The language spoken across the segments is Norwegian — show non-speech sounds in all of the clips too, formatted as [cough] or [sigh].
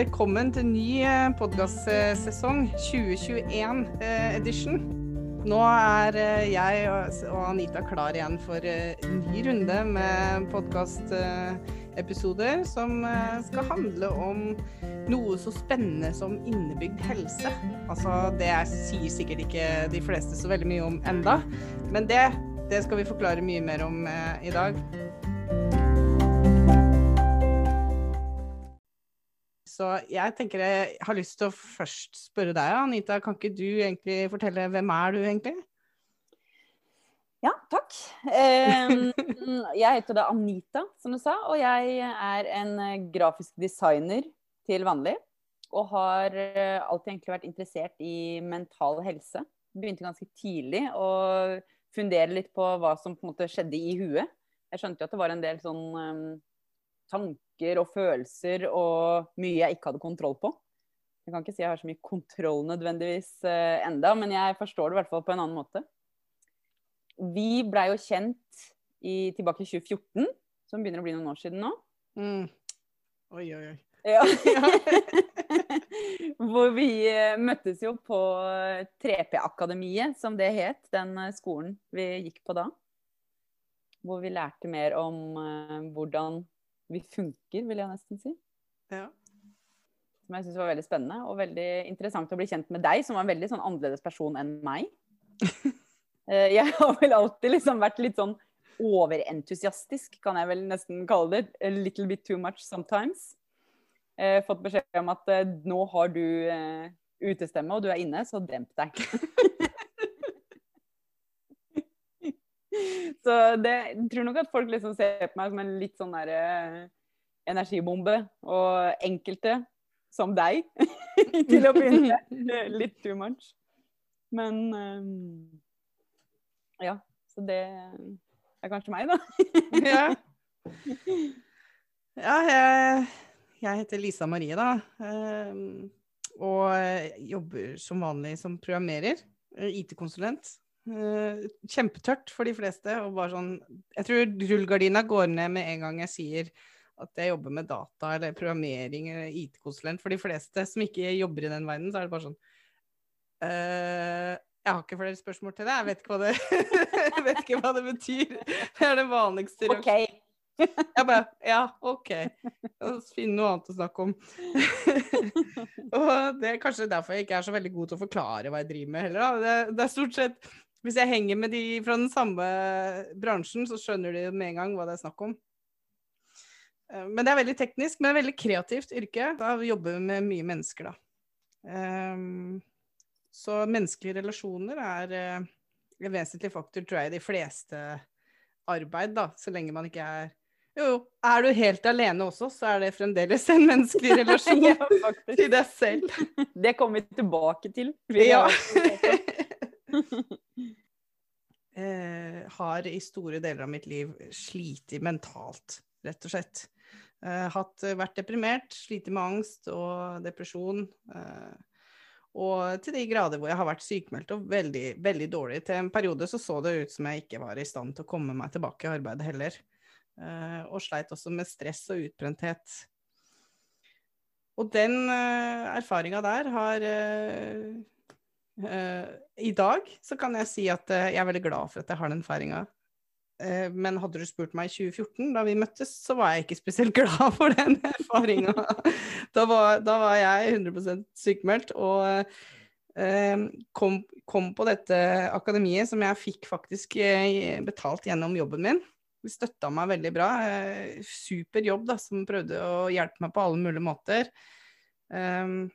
Velkommen til ny podkastsesong 2021-edition. Nå er eh, jeg og Anita klar igjen for ny runde med podkastepisoder som eh, skal handle om noe så spennende som innebygd helse. Altså, det sier sikkert ikke de fleste så veldig mye om enda, men det, det skal vi forklare mye mer om eh, i dag. Så jeg tenker jeg har lyst til å først spørre deg, Anita. Kan ikke du egentlig fortelle hvem er du egentlig? Ja, takk. Jeg heter da Anita, som du sa. Og jeg er en grafisk designer til vanlig. Og har eh, alltid egentlig vært interessert i mental helse. Begynte ganske tidlig å fundere litt på hva som på en måte skjedde i huet. Jeg skjønte jo at det var en del sånn tanker og følelser og mye jeg ikke hadde kontroll på. Jeg kan ikke si jeg har så mye kontroll nødvendigvis uh, enda, men jeg forstår det i hvert fall på en annen måte. Vi blei jo kjent i, tilbake i 2014, som begynner å bli noen år siden nå. Mm. Oi, oi, oi. Ja. [laughs] [laughs] Hvor vi uh, møttes jo på 3P-akademiet, som det het, den skolen vi gikk på da. Hvor vi lærte mer om hvordan vi funker, vil jeg nesten si. Ja. Som jeg syns var veldig spennende og veldig interessant å bli kjent med deg, som var en veldig sånn annerledes person enn meg. [laughs] Eh, jeg har vel alltid liksom vært litt sånn overentusiastisk, kan jeg vel nesten kalle det. A little bit too much sometimes. Eh, fått beskjed om at eh, nå har du eh, utestemme, og du er inne, så demp deg. [laughs] [laughs] Så det, jeg tror nok at folk liksom ser på meg som en litt sånn derre eh, energibombe. Og enkelte, som deg, [laughs] til å begynne med. Litt too much. Men um, ja. Så det er kanskje meg, da. [laughs] ja. ja jeg, jeg, heter Lisa Marie, da. Um, og jobber som vanlig som programmerer. IT-konsulent. Uh, kjempetørt for de fleste. Og bare sånn Jeg tror rullegardina går ned med en gang jeg sier at jeg jobber med data eller programmering eller IT-konsulent. For de fleste som ikke jobber i den verden, så er det bare sånn uh, Jeg har ikke flere spørsmål til deg. Jeg vet ikke hva det, [laughs] vet ikke hva det betyr. Det er det vanligste. Okay. [laughs] Jeg bare Ja, OK. Finne noe annet å snakke om. [laughs] og det er kanskje derfor jeg ikke er så veldig god til å forklare hva jeg driver med heller. Det, det, er stort sett hvis jeg henger med de fra den samme bransjen, så skjønner de med en gang hva det er snakk om. Eh, men det er veldig teknisk, men veldig kreativt yrke. Da jobber vi med mye mennesker, da. Um, så menneskelige relasjoner er uh, en vesentlig faktor, tror jeg, i de fleste arbeid, da. Så lenge man ikke er Jo, jo. Er du helt alene også, så er det fremdeles en menneskelig [laughs] relasjon ja, til deg selv. Det kommer vi tilbake til. Ja. [laughs] eh, har i store deler av mitt liv slitt mentalt, rett og slett. Eh, hatt, vært deprimert, slitt med angst og depresjon. Eh, og til de grader hvor jeg har vært sykemeldt og veldig, veldig dårlig. Til en periode så så det ut som jeg ikke var i stand til å komme meg tilbake i arbeidet heller. Eh, og sleit også med stress og utbrenthet. Og den uh, erfaringa der har uh, Uh, I dag så kan jeg si at uh, jeg er veldig glad for at jeg har den feiringa. Uh, men hadde du spurt meg i 2014, da vi møttes, så var jeg ikke spesielt [laughs] glad for den erfaringa. da, da, var jeg 100% sykemeldt og kom, kom, på dette akademiet som jeg fikk faktisk betalt gjennom jobben min. De støtta meg veldig bra. super jobb, da, som prøvde å hjelpe meg på alle mulige måter. Um,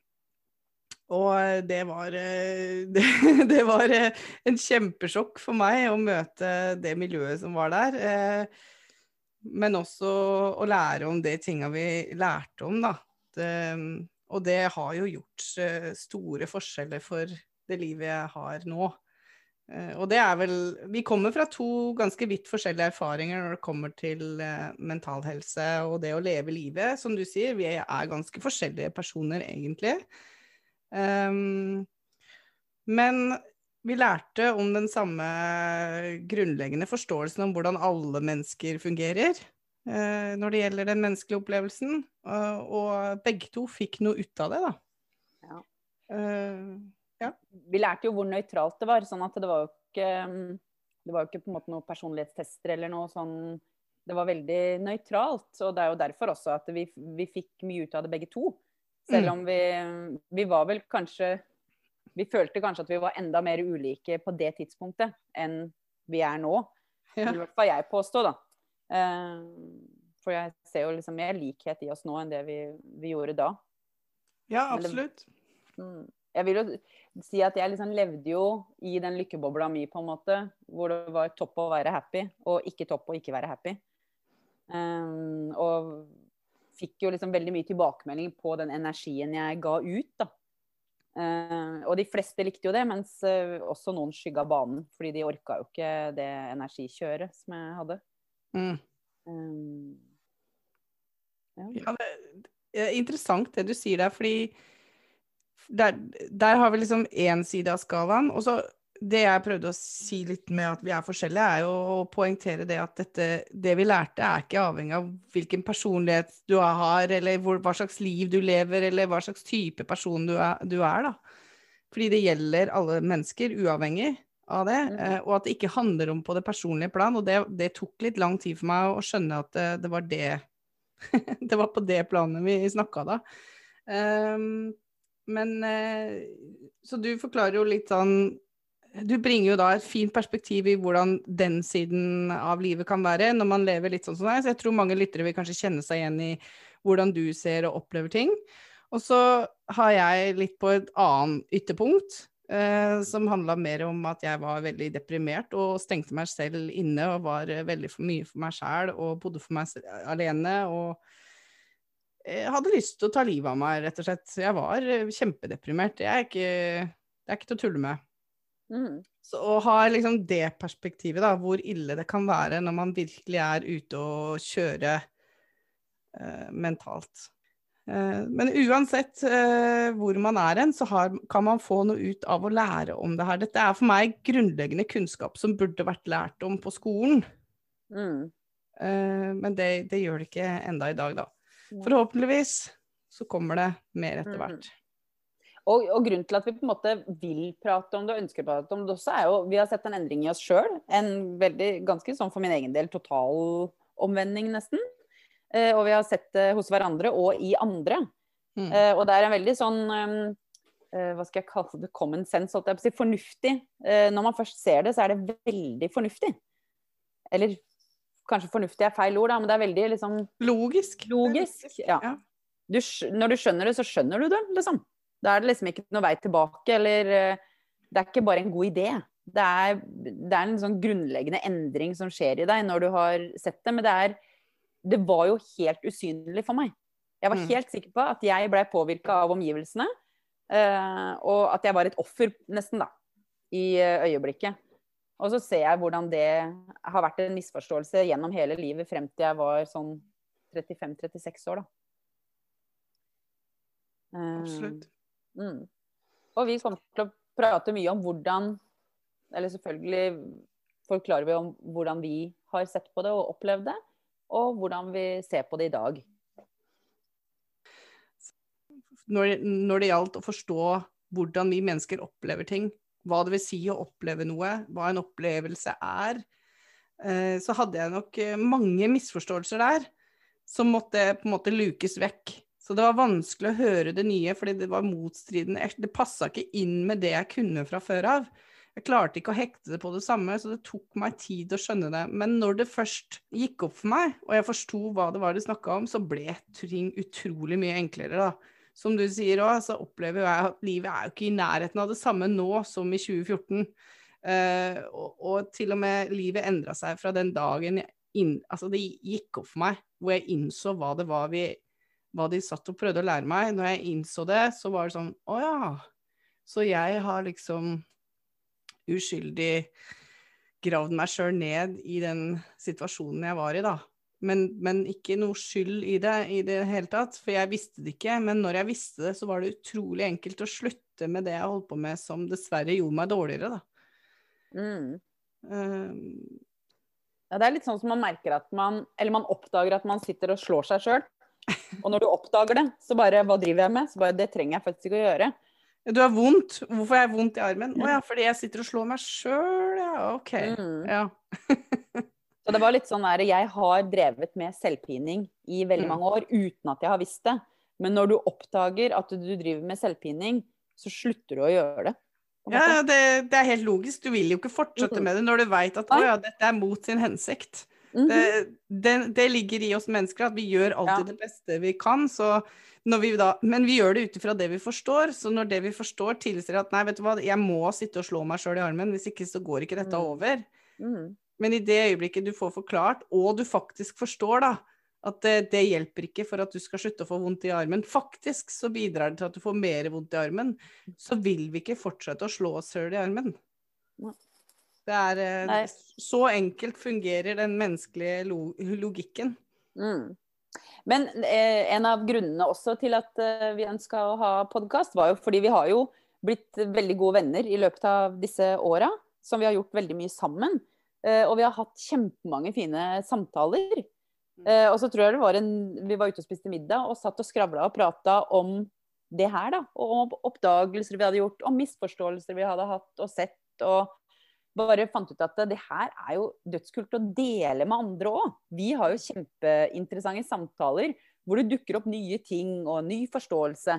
og det var, eh, [laughs] det, det var, eh, en kjempesjokk for meg å møte det miljøet som var der. Eh, men også å lære om de tinga vi lærte om, da. Det, og det har jo gjort store forskjeller for det livet jeg har nå. Og det er vel Vi kommer fra to ganske vidt forskjellige erfaringer når det kommer til mental helse og det å leve livet. Som du sier, vi er ganske forskjellige personer, egentlig. Um, men vi lærte om den samme grunnleggende forståelsen om hvordan alle mennesker fungerer. uh, når det gjelder den menneskelige opplevelsen. Uh, og begge to fikk noe ut av det, da. Ja. Uh, ja. Vi lærte jo hvor nøytralt det var. sånn at det var jo ikke det var jo ikke på en måte noen personlighetstester eller noe sånn Det var veldig nøytralt. Og det er jo derfor også at vi, vi fikk mye ut av det begge to. Selv om vi, vi var vel kanskje Vi følte kanskje at vi var enda mer ulike på det tidspunktet enn vi er nå. I hvert fall jeg påstå, da. Eh, for jeg ser jo liksom mer likhet i oss nå enn det vi, vi gjorde da. ja, absolutt. Mm. Jeg vil jo si at jeg liksom levde jo i den lykkebobla mi, på en måte. Hvor det var topp å være happy, og ikke topp å ikke være happy. Um, og fikk jo liksom veldig mye tilbakemelding på den energien jeg ga ut, da. Uh, og de fleste likte jo det, mens uh, også noen skygga banen. Fordi de orka jo ikke det energikjøret som jeg hadde. Mm. Um, ja. Ja, det er interessant det du sier der, fordi der, der har vi liksom én side av skalaen. Og så det jeg prøvde å si litt med at vi er forskjellige, er jo å poengtere det at dette, det vi lærte, er ikke avhengig av hvilken personlighet du har, eller hvor, hva slags liv du lever, eller hva slags type person du er, du er, da. Fordi det gjelder alle mennesker, uavhengig av det. Mm. eh, Og at det ikke handler om på det personlige plan. Og det, det tok litt lang tid for meg å skjønne at det, det var det [laughs] Det var på det planet vi snakka da. Um, men eh, Så du forklarer jo litt sånn Du bringer jo da et fint perspektiv i hvordan den siden av livet kan være når man lever litt sånn som deg. Så jeg tror mange lyttere vil kanskje kjenne seg igjen i hvordan du ser og opplever ting. Og så har jeg litt på et annet ytterpunkt, eh, som handla mer om at jeg var veldig deprimert og stengte meg selv inne og var eh, veldig for mye for meg sjæl og bodde for meg alene. og jeg hadde lyst til å ta livet av meg, rett og slett. Jeg var eh, kjempedeprimert. Det er ikke, det er ikke til å tulle med. Mm. Så å ha liksom det perspektivet, da, hvor ille det kan være når man virkelig er ute og kjører eh, mentalt. Eh, men uansett eh, hvor man er hen, så har, kan man få noe ut av å lære om det her. Dette er for meg grunnleggende kunnskap som burde vært lært om på skolen. Mm. Eh, men det, det gjør det ikke enda i dag, da. Forhåpentligvis så kommer det mer etter hvert. hvert. Og, og grunnen til at vi på en måte vil prate om det og ønsker å prate om det også, er jo vi har sett en endring i oss sjøl. En veldig, ganske sånn for min egen del, total omvending nesten. Eh, og vi har sett det hos hverandre og i andre. Mm. Eh, og det er en veldig sånn eh, Hva skal jeg kalle det? Common sense, holdt jeg på å si. Fornuftig. Eh, når man først ser det, så er det veldig fornuftig. Eller kanskje fornuftig er feil ord, da, men det er veldig liksom Logisk. Logisk, ja. Ja. Du, når du skjønner det, så skjønner du det, liksom. Da er det liksom ikke noe vei tilbake, eller eh, Det er ikke bare en god idé. Det er, det er en sånn grunnleggende endring som skjer i deg når du har sett det. Men det er Det var jo helt usynlig for meg. Jeg var Mm. helt sikker på at jeg blei påvirka av omgivelsene. eh, og at jeg var et offer, nesten, da. I eh, øyeblikket. Og så ser jeg hvordan det har vært en misforståelse gjennom hele livet frem til jeg var sånn 35-36 år, da. Absolutt. Mm. Og vi kommer til å prate mye om hvordan Eller selvfølgelig forklarer vi om hvordan vi har sett på det og opplevd det, og hvordan vi ser på det i dag. når, når det gjaldt å forstå hvordan vi mennesker opplever ting, hva det vil si å oppleve noe, hva en opplevelse er, eh, så hadde jeg nok eh, mange misforståelser der som måtte på en måte lukes vekk. Så det var vanskelig å høre det nye, fordi det var motstridende. Det passa ikke inn med det jeg kunne fra før av. Jeg klarte ikke å hekte det på det samme, så det tok meg tid å skjønne det. Men når det først gikk opp for meg, og jeg forsto hva det var de snakka om, så ble ting utrolig mye enklere, da som du sier òg, så opplever jeg at livet er jo ikke i nærheten av det samme nå som i 2014. Uh, og, og til og med livet endra seg fra den dagen inn, altså det gikk opp for meg, hvor jeg innså hva det var vi hva de satt og prøvde å lære meg. Når jeg innså det, så var det sånn Å ja. Så jeg har liksom uskyldig gravd meg sjøl ned i den situasjonen jeg var i, da. Men, men, ikke noe skyld i det i det hele tatt, for jeg visste det ikke. Men når jeg visste det, så var det utrolig enkelt å slutte med det jeg holdt på med, som dessverre gjorde meg dårligere, da. Mm. Um, Ja, det er litt sånn som man merker at man Eller man oppdager at man sitter og slår seg sjøl. Og når du oppdager det, så bare Hva driver jeg med? Så bare Det trenger jeg faktisk ikke å gjøre. Du har vondt. Hvorfor har jeg vondt i armen? Å ja, fordi jeg sitter og slår meg sjøl, ja. OK. Mm. Ja. [laughs] Så det var litt sånn der, Jeg har drevet med selvpining i veldig Mm. mange år uten at jeg har visst det. Men når du oppdager at du driver med selvpining, så slutter du å gjøre det. Ja, ja, det, det er helt logisk. Du vil jo ikke fortsette Mm. med det når du veit at å ja, dette er mot sin hensikt. Mhm. Det, det, det ligger i oss mennesker at vi gjør alltid Ja. det beste vi kan. Vi da, men vi gjør det ut ifra det vi forstår. Så når det vi forstår tilsier at nei, vet du hva, jeg må sitte og slå meg sjøl i armen, hvis ikke så går ikke dette Mm. over. Mhm. Men i det øyeblikket du får forklart, og du faktisk forstår da, at det, det hjelper ikke for at du skal slutte å få vondt i armen. Faktisk så bidrar det til at du får mer vondt i armen. Så vil vi ikke fortsette å slå oss høl i armen. Det er eh, Nei. Så enkelt fungerer den menneskelige logikken. Mm. Men eh, en av grunnene også til at eh, vi ønska å ha podkast, var jo fordi vi har jo blitt veldig gode venner i løpet av disse åra. Som vi har gjort veldig mye sammen. Eh, og vi har hatt kjempemange fine samtaler. Eh, og så tror jeg det var en Vi var ute og spiste middag og satt og skravla og prata om det her, da. Og om oppdagelser vi hadde gjort, om misforståelser vi hadde hatt og sett. Og bare fant ut at det her er jo dødskult å dele med andre òg. Vi har jo kjempeinteressante samtaler hvor det dukker opp nye ting og ny forståelse.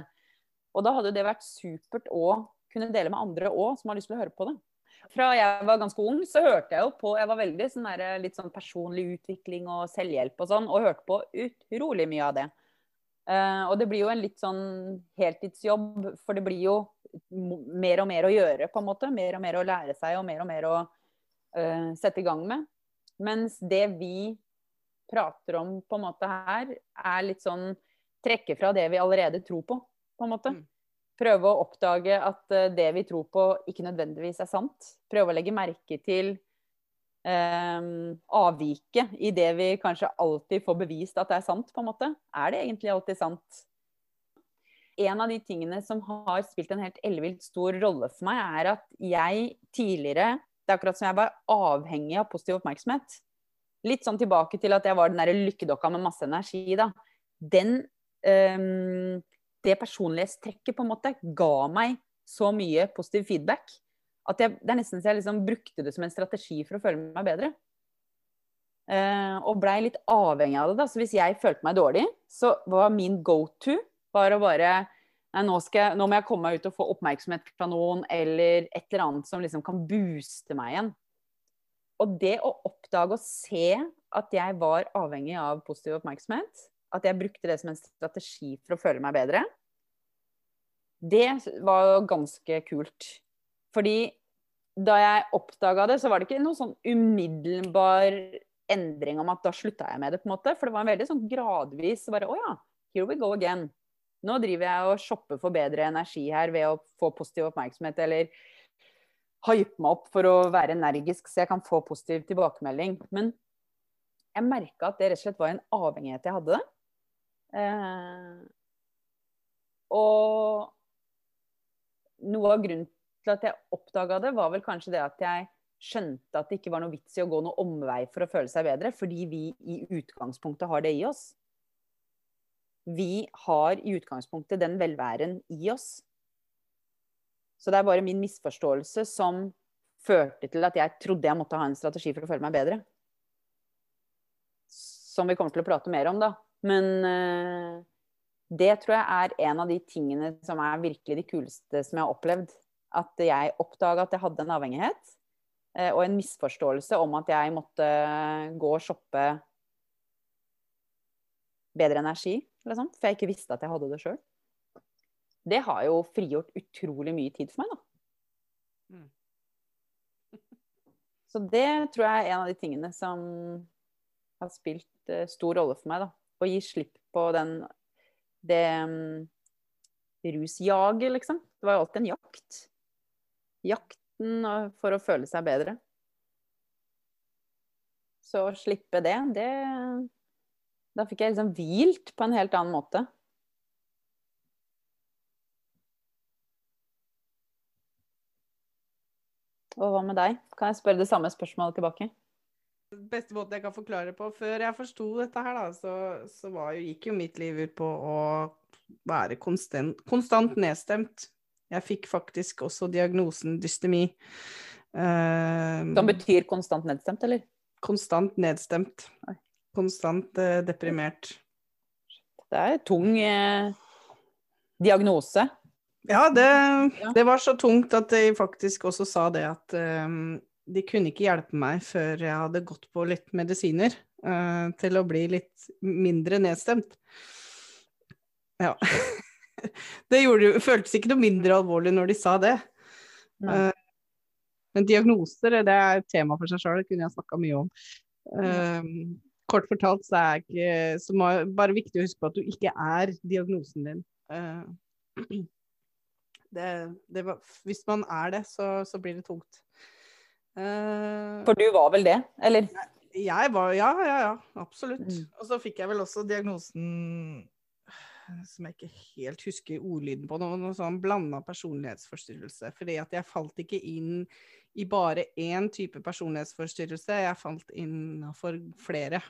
Og da hadde det vært supert å kunne dele med andre òg, som har lyst til å høre på det. Fra jeg var ganske ung, så hørte jeg jo på Jeg var veldig sånn der, litt sånn personlig utvikling og selvhjelp og sånn, og hørte på utrolig mye av det. Uh, og det blir jo en litt sånn heltidsjobb, for det blir jo mer og mer å gjøre, på en måte. Mer og mer å lære seg, og mer og mer å uh, sette i gang med. Mens det vi prater om på en måte her, er litt sånn trekke fra det vi allerede tror på, på en måte. Mm. Prøve å oppdage at eh, det vi tror på, ikke nødvendigvis er sant. Prøve å legge merke til um, avviket i det vi kanskje alltid får bevist at det er sant, på en måte. Er det egentlig alltid sant? En av de tingene som har spilt en helt ellevilt stor rolle for meg, er at jeg tidligere Det er akkurat som jeg var avhengig av positiv oppmerksomhet. Litt sånn tilbake til at jeg var den der lykkedokka med masse energi, da. Den um, Det personlighetstrekket på en måte ga meg så mye positiv feedback at jeg, det er nesten så jeg liksom brukte det som en strategi for å føle meg bedre. Uh, og blei litt avhengig av det. da, så Hvis jeg følte meg dårlig, så var min go to var å bare Nei, nå, skal nå må jeg komme meg ut og få oppmerksomhet fra noen, eller et eller annet som liksom kan booste meg igjen. Og det å oppdage og se at jeg var avhengig av positiv oppmerksomhet, at jeg brukte det som en strategi for å føle meg bedre, det var jo ganske kult. Fordi da jeg oppdaga det, så var det ikke noen sånn umiddelbar endring om at da slutta jeg med det, på en måte. For det var en veldig sånn gradvis bare Å ja, here we go again. Nå driver jeg og shopper for bedre energi her ved å få positiv oppmerksomhet, eller hype meg opp for å være energisk så jeg kan få positiv tilbakemelding. Men jeg merka at det rett og slett var en avhengighet jeg hadde. Eh, og noe av grunnen til at jeg oppdaga det, var vel kanskje det at jeg skjønte at det ikke var noe vits i å gå noe omvei for å føle seg bedre, fordi vi i utgangspunktet har det i oss. Vi har i utgangspunktet den velværen i oss. Så det er bare min misforståelse som førte til at jeg trodde jeg måtte ha en strategi for å føle meg bedre. Som vi kommer til å prate mer om, da. Men eh, det tror jeg er en av de tingene som er virkelig de kuleste som jeg har opplevd. At jeg oppdaga at jeg hadde en avhengighet, eh, og en misforståelse om at jeg måtte gå og shoppe bedre energi, sånt, for jeg ikke visste at jeg hadde det sjøl. Det har jo frigjort utrolig mye tid for meg, da. Mm. [laughs] Så det tror jeg er en av de tingene som har spilt uh, stor rolle for meg, da. Å gi slipp på den det um, rusjaget, liksom. Det var jo alltid en jakt. Jakten for å føle seg bedre. Så å slippe det, det Da fikk jeg liksom hvilt på en helt annen måte. Og hva med deg? Kan jeg spørre det samme spørsmålet tilbake? beste måten jeg kan forklare det på. Før jeg forsto dette her, da, så, så var jo, gikk jo mitt liv ut på å være konstant, konstant nedstemt. Jeg fikk faktisk også diagnosen dystemi. Uh, Som betyr konstant nedstemt, eller? Konstant nedstemt. Oi. Konstant eh, deprimert. Det er tung eh, diagnose. Ja, det, det var så tungt at de faktisk også sa det at um, de kunne ikke hjelpe meg før jeg hadde gått på litt medisiner uh, til å bli litt mindre nedstemt. Ja. [laughs] Det gjorde, føltes ikke noe mindre alvorlig når de sa det. Uh, men diagnoser, det er et tema for seg sjøl, det kunne jeg snakka mye om. Um, kort fortalt så er ikke så må, bare viktig å huske på at du ikke er diagnosen din. Uh, [clears throat] det, det hvis man er det, så, så blir det tungt. Uh, For du var vel det, eller? jeg var Ja, ja, ja. Absolutt. Mm. Og så fikk jeg vel også diagnosen som jeg ikke helt husker ordlyden på, noe, noe sånn blanda personlighetsforstyrrelse. Fordi at jeg falt ikke inn i bare én type personlighetsforstyrrelse, jeg falt innafor flere.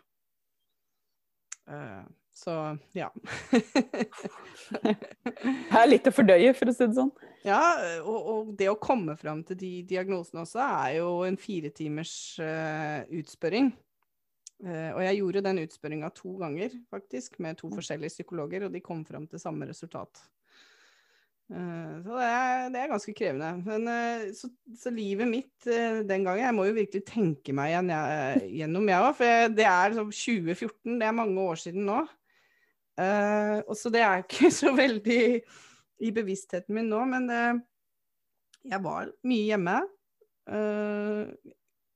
Uh, så ja. [laughs] Det er litt å fordøye, for å si det sånn. ja, og, og det å komme fram til de diagnosene også er jo en fire timers uh, utspørring. Eh, og jeg gjorde den utspørringa to ganger, faktisk, med to forskjellige psykologer, og de kom fram til samme resultat. Eh, så det er, det er ganske krevende. Men eh, så, så livet mitt den gangen Jeg må jo virkelig tenke meg igjen, jeg, gjennom, jeg òg. For det er liksom 2014, det er mange år siden nå. Og så det er ikke [laughs] så veldig i bevisstheten min nå, men det, jeg var mye hjemme.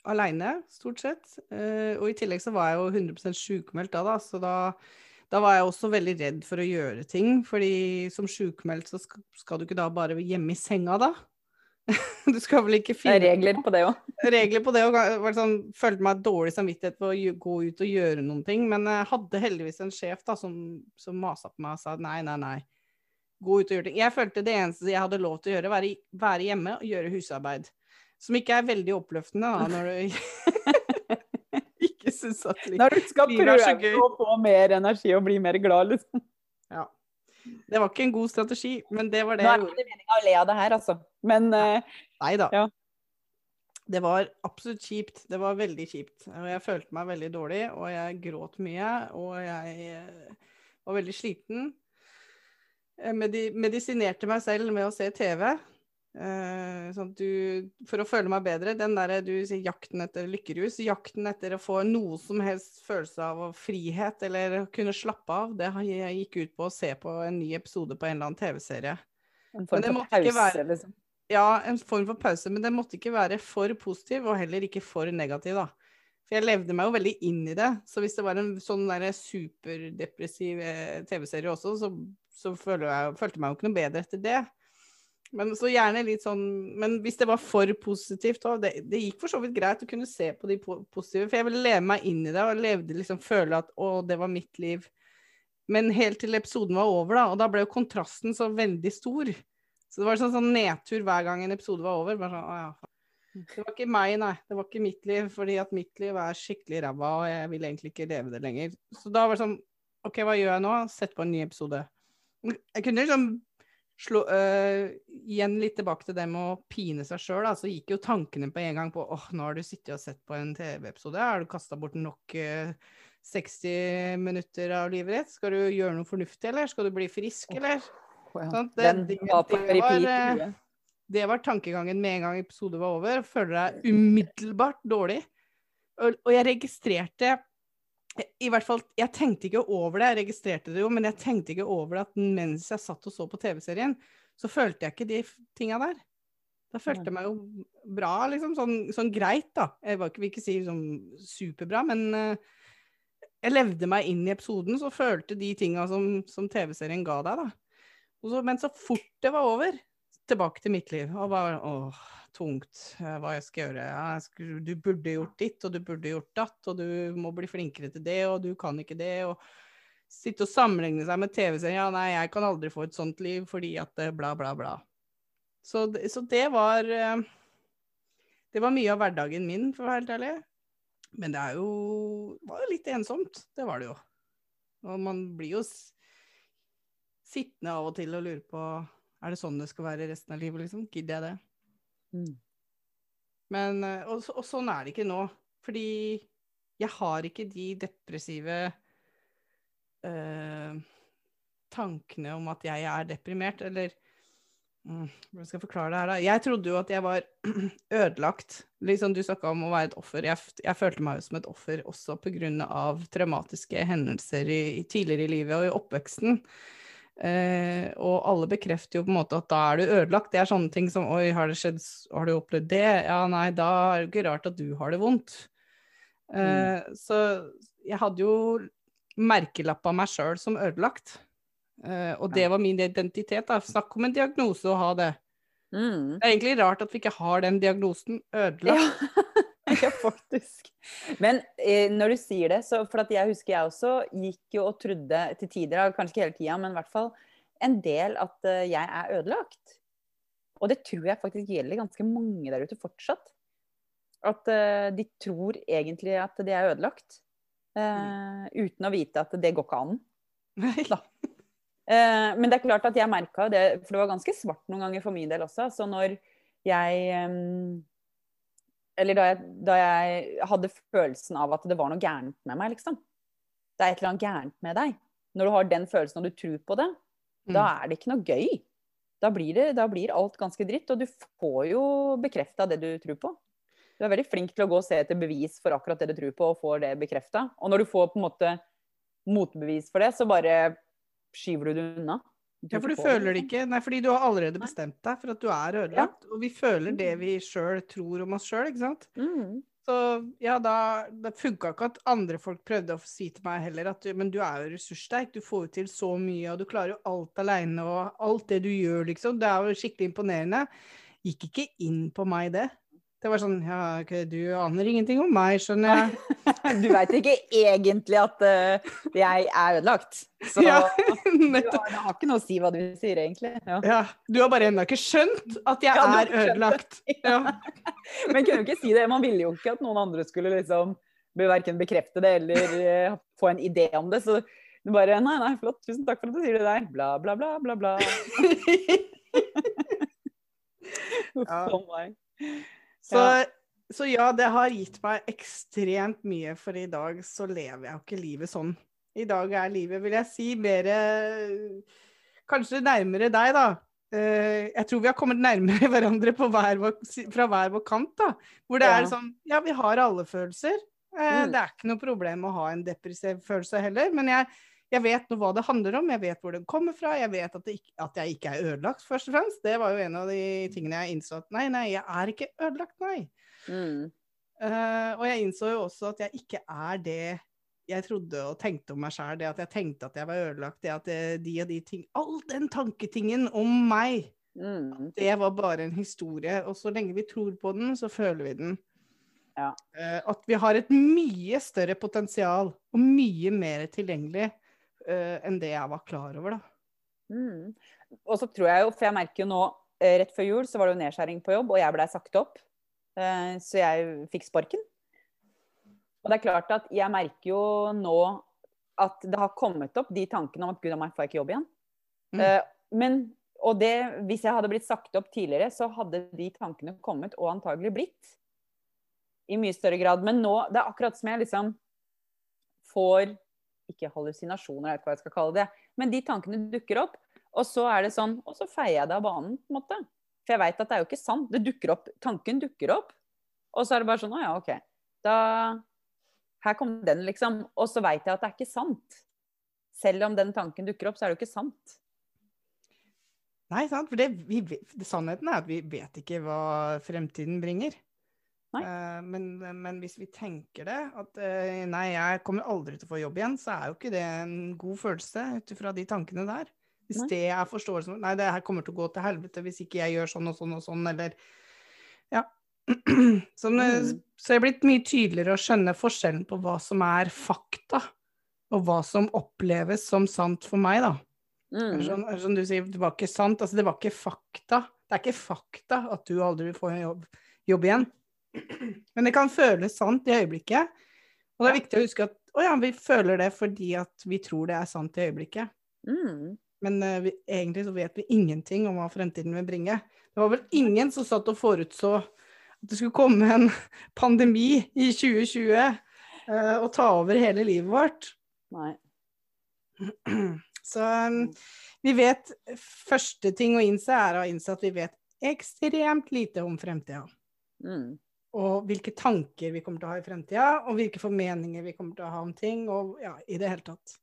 Aleine, stort sett. Eh, og i tillegg så var jeg jo 100 sjukmeldt da, da, så da, da var jeg også veldig redd for å gjøre ting. fordi som sjukmeldt så skal, skal du ikke da bare hjemme i senga, da? [laughs] du skal vel ikke Det finne er regler på det òg. regler på det. òg. sånn, følte meg dårlig samvittighet for å gå ut og gjøre noen ting. Men jeg hadde heldigvis en sjef da, som, som masa på meg og sa nei, nei, nei. Gå ut og gjøre ting. Jeg følte det eneste jeg hadde lov til å gjøre, var å være hjemme og gjøre husarbeid. Som ikke er veldig oppløftende da, når du [laughs] ikke syns at livet Når du skal prøve å få mer energi og bli mer glad, liksom. Ja. Det var ikke en god strategi, men det var det Nå er det ikke meninga å le av det her, altså. Men uh, Nei da. Ja. Det var absolutt kjipt. Det var veldig kjipt. Og jeg følte meg veldig dårlig, og jeg gråt mye, og jeg eh, var veldig sliten. Jeg medisinerte meg selv med å se TV. Eh, sånn at du, for å føle meg bedre, den derre du sier jakten etter lykkerus, jakten etter å få noe som helst følelse av frihet eller kunne slappe av, det har jeg gikk ut på å se på en ny episode på en eller annen TV-serie. en form for pause, være- liksom. Ja, en form for pause, men det måtte ikke være for positiv, og heller ikke for negativ, da. For jeg levde meg jo veldig inn i det. Så hvis det var en sånn der superdepressiv eh, TV-serie også, så, så følte jeg, følte jeg meg jo ikke noe bedre etter det. Men så gjerne litt sånn Men hvis det var for positivt òg, det, det gikk for så vidt greit å kunne se på de positive, for jeg ville leve meg inn i det, og levde liksom føle at å, det var mitt liv. Men helt til episoden var over, da, og da ble jo kontrasten så veldig stor. Så det var sånn, sånn nedtur hver gang en episode var over. Bare sånn, å ja. Det var ikke meg, nei. Det var ikke mitt liv, fordi at mitt liv er skikkelig ræva, og jeg vil egentlig ikke leve det lenger. Så da var det sånn OK, hva gjør jeg nå? Sett på en ny episode. Jeg kunne liksom slå øh, igjen litt tilbake til det med å pine seg sjøl. Så gikk jo tankene på en gang på åh, nå har du sittet og sett på en TV-episode. Har du kasta bort nok øh, 60 minutter av livet ditt? Skal du gjøre noe fornuftig, eller? Skal du bli frisk, eller? Oh, ja. Sant? Det- det- det var, eh. Det var tankegangen med en gang episode var over. Føler deg umiddelbart dårlig. Og, og jeg registrerte I hvert fall, Jeg tenkte ikke over det, jeg registrerte det jo, men jeg tenkte ikke over det at mens jeg satt og så på TV-serien, så følte jeg ikke de tinga der. Da følte jeg meg jo bra, liksom. Sånn, sånn greit, da. Jeg var ikke, vil ikke si liksom, superbra, men uh, jeg levde meg inn i episoden, så følte de tinga som, som TV-serien ga deg, da. Og så, men så fort det var over, tilbake til mitt liv. Og bare åh, tungt. eh, Hva jeg skal gjøre. Jeg skulle, du burde gjort ditt, og du burde gjort datt, og du må bli flinkere til det, og du kan ikke det. og Sitte og sammenligne seg med TV-serien. Ja, nei, jeg kan aldri få et sånt liv fordi at eh, bla, bla, bla. Så, så det var eh, Det var mye av hverdagen min, for å være helt ærlig. Men det er jo var jo litt ensomt. Det var det jo. Og man blir jo sittende av og til og lure på er det sånn det skal være resten av livet, liksom. Gidder jeg det? Mm. Men, eh, og, og sånn er det ikke nå. Fordi jeg har ikke de depressive eh, tankene om at jeg er deprimert, eller mm, Hvordan skal jeg forklare det her, da? Jeg trodde jo at jeg var [clears throat] ødelagt. Liksom du snakka om å være et offer. Jeg, jeg følte meg jo som et offer også pga. traumatiske hendelser i, i tidligere i livet og i oppveksten. Eh, og alle bekrefter jo på en måte at da er du ødelagt. Det er sånne ting som Oi, har det skjedd Har du opplevd det? Ja, nei, da er det ikke rart at du har det vondt. Eh, Så jeg hadde jo merkelapp av meg sjøl som ødelagt. Eh, og det var min identitet. da. Snakk om en diagnose å ha det. Mm. Det er egentlig rart at vi ikke har den diagnosen. Ødelagt. Ja. [laughs] [laughs] ja, faktisk. Men eh, når du sier det, så For jeg husker jeg også gikk jo og trodde til tider, kanskje ikke hele tida, men i hvert fall en del at eh, jeg er ødelagt. Og det tror jeg faktisk gjelder ganske mange der ute fortsatt. At eh, de tror egentlig at de er ødelagt. eh, Uten å vite at det går ikke an. Da. Eh, men det er klart at jeg merka det, for det var ganske svart noen ganger for min del også. Så når jeg em, Eller da jeg, da jeg hadde følelsen av at det var noe gærent med meg, liksom. Det er et eller annet gærent med deg. Når du har den følelsen og du tror på det, da Mm. er det ikke noe gøy. Da blir, det, da blir alt ganske dritt, og du får jo bekrefta det du tror på. Du er veldig flink til å gå og se etter bevis for akkurat det du tror på, og får det bekrefta. Og når du får på en måte motbevis for det, så bare skyver du det unna. Ja, for du føler det liksom. ikke. Nei, fordi du har allerede bestemt deg for at du er ødelagt. Og vi føler det vi sjøl tror om oss sjøl, ikke sant. Mm. Så ja, da Det funka ikke at andre folk prøvde å si til meg heller at men du er jo ressurssterk, du får jo til så mye, og du klarer jo alt aleine, og alt det du gjør, liksom. Det er jo skikkelig imponerende. Gikk ikke inn på meg, det. Det var sånn Ja, okay, du aner ingenting om meg, skjønner jeg. [laughs] Du veit ikke egentlig at uh, jeg er ødelagt. [laughs] Så Ja, du har, det har ikke noe å si hva du sier, egentlig. Ja. Ja, du har bare ennå ikke skjønt at jeg Ja, er ødelagt. [laughs] Ja. Men kunne jo ikke si det. Man ville jo ikke at noen andre skulle liksom verken bekrefte det eller uh, få en idé om det. Så du bare Nei, nei, flott, tusen takk for at du sier det der. Bla, bla, bla, bla, bla. Uff Ja. a meg. Så, Ja. så ja, det har gitt meg ekstremt mye, for i dag så lever jeg jo ikke livet sånn. I dag er livet, vil jeg si, mer Kanskje nærmere deg, da. Eh, Jeg tror vi har kommet nærmere [laughs] hverandre på hver vår, fra hver vår kant, da. Hvor det Ja. er sånn Ja, vi har alle følelser. Eh, Mm. Det er ikke noe problem å ha en depressiv følelse heller. Men jeg, jeg vet nå hva det handler om, jeg vet hvor den kommer fra. Jeg vet at, det ikke, at jeg ikke er ødelagt, først og fremst. Det var jo en av de tingene jeg innså at nei, nei, jeg er ikke ødelagt, nei. Mm. Uh, og jeg innså jo også at jeg ikke er det jeg trodde og tenkte om meg sjæl, Det at jeg tenkte at jeg var ødelagt, det at det, de og de ting All den tanketingen om meg, Mm. det var bare en historie. Og så lenge vi tror på den, så føler vi den. Ja. Eh, at vi har et mye større potensial og mye mer tilgjengelig eh, enn det jeg var klar over, da. Mm. Og så tror jeg jo, for jeg merker jo nå eh, Rett før jul så var det jo nedskjæring på jobb, og jeg blei sagt opp. Eh, Så jeg fikk sparken. Og det er klart at jeg merker jo nå at det har kommet opp de tankene om at gud a meg, får jeg ikke jobb igjen? Mm. Eh, Men, og det, hvis jeg hadde blitt sagt opp tidligere, så hadde de tankene kommet, og antagelig blitt. I mye større grad. Men nå, det er akkurat som jeg liksom får Ikke hallusinasjoner, jeg vet ikke hva jeg skal kalle det. Men de tankene dukker opp, og så er det sånn Og så feier jeg det av banen, på en måte. For jeg veit at det er jo ikke sant. Det dukker opp, Tanken dukker opp, og så er det bare sånn Å ja, OK. Da Her kom den, liksom. Og så veit jeg at det er ikke sant. Selv om den tanken dukker opp, så er det jo ikke sant. Nei, sant? For det, vi, sannheten er at vi vet ikke hva fremtiden bringer. Eh, men, men hvis vi tenker det, at eh, nei, jeg kommer aldri til å få jobb igjen, så er jo ikke det en god følelse ut ifra de tankene der. Hvis Nei. det er forståelsen Nei, det her kommer til å gå til helvete hvis ikke jeg gjør sånn og sånn og sånn, eller Ja. [clears throat] Sånn, eh, Mm. Så jeg er blitt mye tydeligere å skjønne forskjellen på hva som er fakta, og hva som oppleves som sant for meg, da. Mm. Som, det Sånn, det sånn du sier, det var ikke sant. Altså, det var ikke fakta. Det er ikke fakta at du aldri vil få jobb, jobb igjen. Men det kan føles sant i øyeblikket. Og det er viktig å huske at å ja, vi føler det fordi at vi tror det er sant i øyeblikket. Mm. Men uh, vi, egentlig så vet vi ingenting om hva fremtiden vil bringe. Det var vel ingen som satt og forutså at det skulle komme en [laughs] pandemi i 2020 uh, og ta over hele livet vårt. Nei. [clears throat] Så um, vi vet Første ting å innse er å innse at vi vet ekstremt lite om fremtida. Mm. Og hvilke tanker vi kommer til å ha i fremtida, og hvilke formeninger vi kommer til å ha om ting. Og ja, i det hele tatt.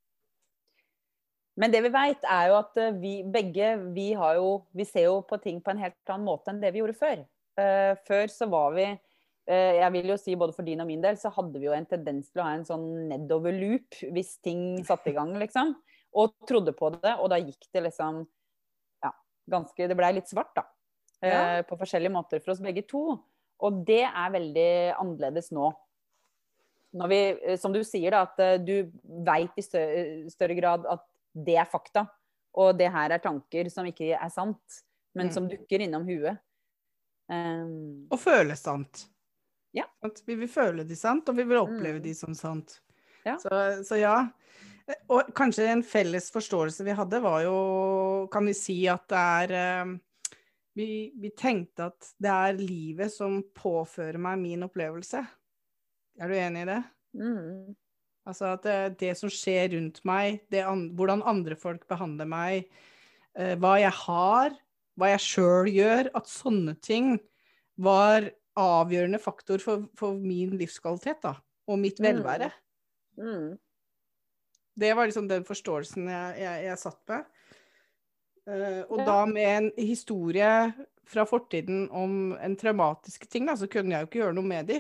Men det vi veit, er jo at eh, vi begge vi, har jo, vi ser jo på ting på en helt annen måte enn det vi gjorde før. Uh, før så var vi uh, Jeg vil jo si både for din og min del, så hadde vi jo en tendens til å ha en sånn nedover-loop hvis ting satte i gang, liksom. Og trodde på det, og da gikk det liksom Ja, ganske Det blei litt svart, da. Uh, Ja. På forskjellige måter for oss begge to. Og det er veldig annerledes nå. Når vi, eh, som du sier, da, at eh, du veit i større, større grad at det er fakta. Og det her er tanker som ikke er sant, men Mm. som dukker innom huet. Um, Og føles sant. Ja. Vi vil føle de sant, og vi vil oppleve Mm. de som sant. Ja. Så, så ja. Og kanskje en felles forståelse vi hadde, var jo Kan vi si at det er eh, vi, vi tenkte at det er livet som påfører meg min opplevelse. Er du enig i det? mm, Altså at det, det som skjer rundt meg, det an, hvordan andre folk behandler meg, eh, hva jeg har, hva jeg sjøl gjør, at sånne ting var avgjørende faktor for, for min livskvalitet da, og mitt Mm. velvære. mm, Det var liksom den forståelsen jeg, jeg, jeg satt med. Eh, og da med en historie fra fortiden om en traumatisk ting, da, så kunne jeg jo ikke gjøre noe med de.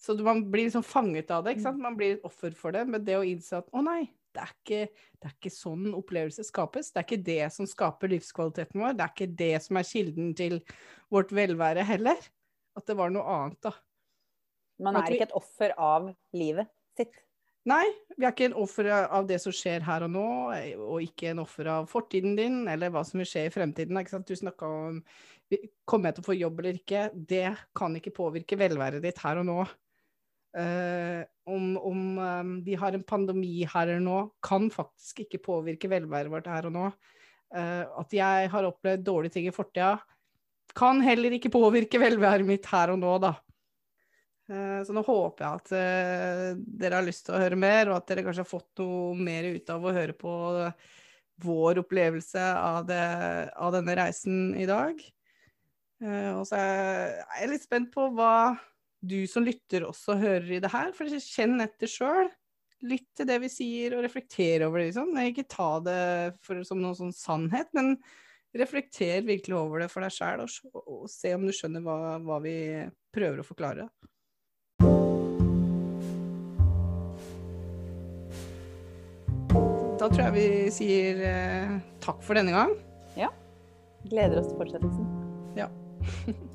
Så man blir liksom fanget av det. ikke sant? Man blir et offer for det. Men det å innse at å nei, det er, ikke, det er ikke sånn opplevelse skapes. Det er ikke det som skaper livskvaliteten vår. Det er ikke det som er kilden til vårt velvære heller. At det var noe annet, da. Man er ikke et offer av livet sitt. Nei, vi er ikke en offer av det som skjer her og nå, og ikke en offer av fortiden din, eller hva som vil skje i fremtiden. Du snakka om kommer jeg til å få jobb eller ikke. Det kan ikke påvirke velværet ditt her og nå. Uh, om om um, vi har en pandemi her eller nå, kan faktisk ikke påvirke velværet vårt her og nå. Uh, at jeg har opplevd dårlige ting i fortida, kan heller ikke påvirke velværet mitt her og nå, da. Eh, Så nå håper jeg at eh, dere har lyst til å høre mer, og at dere kanskje har fått noe mer ut av å høre på vår opplevelse av, det, av denne reisen i dag. Eh, Og så er jeg litt spent på hva du som lytter også hører i det her, for kjenn etter sjøl. Lytt til det vi sier, og reflekter over det. Liksom. Ikke ta det for, som noen sånn sannhet, men reflekter virkelig over det for deg sjæl, og, og se om du skjønner hva, hva vi prøver å forklare. Da tror jeg vi sier eh, takk for denne gang. Ja. Gleder oss til fortsettelsen. Ja. [laughs]